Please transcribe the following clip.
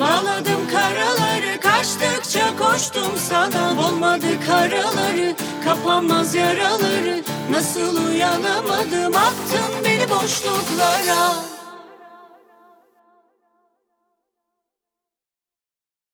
Bağladım karaları kaçtıkça koştum sana. Olmadı karaları kapanmaz yaraları. Nasıl uyanamadım attın beni boşluklara.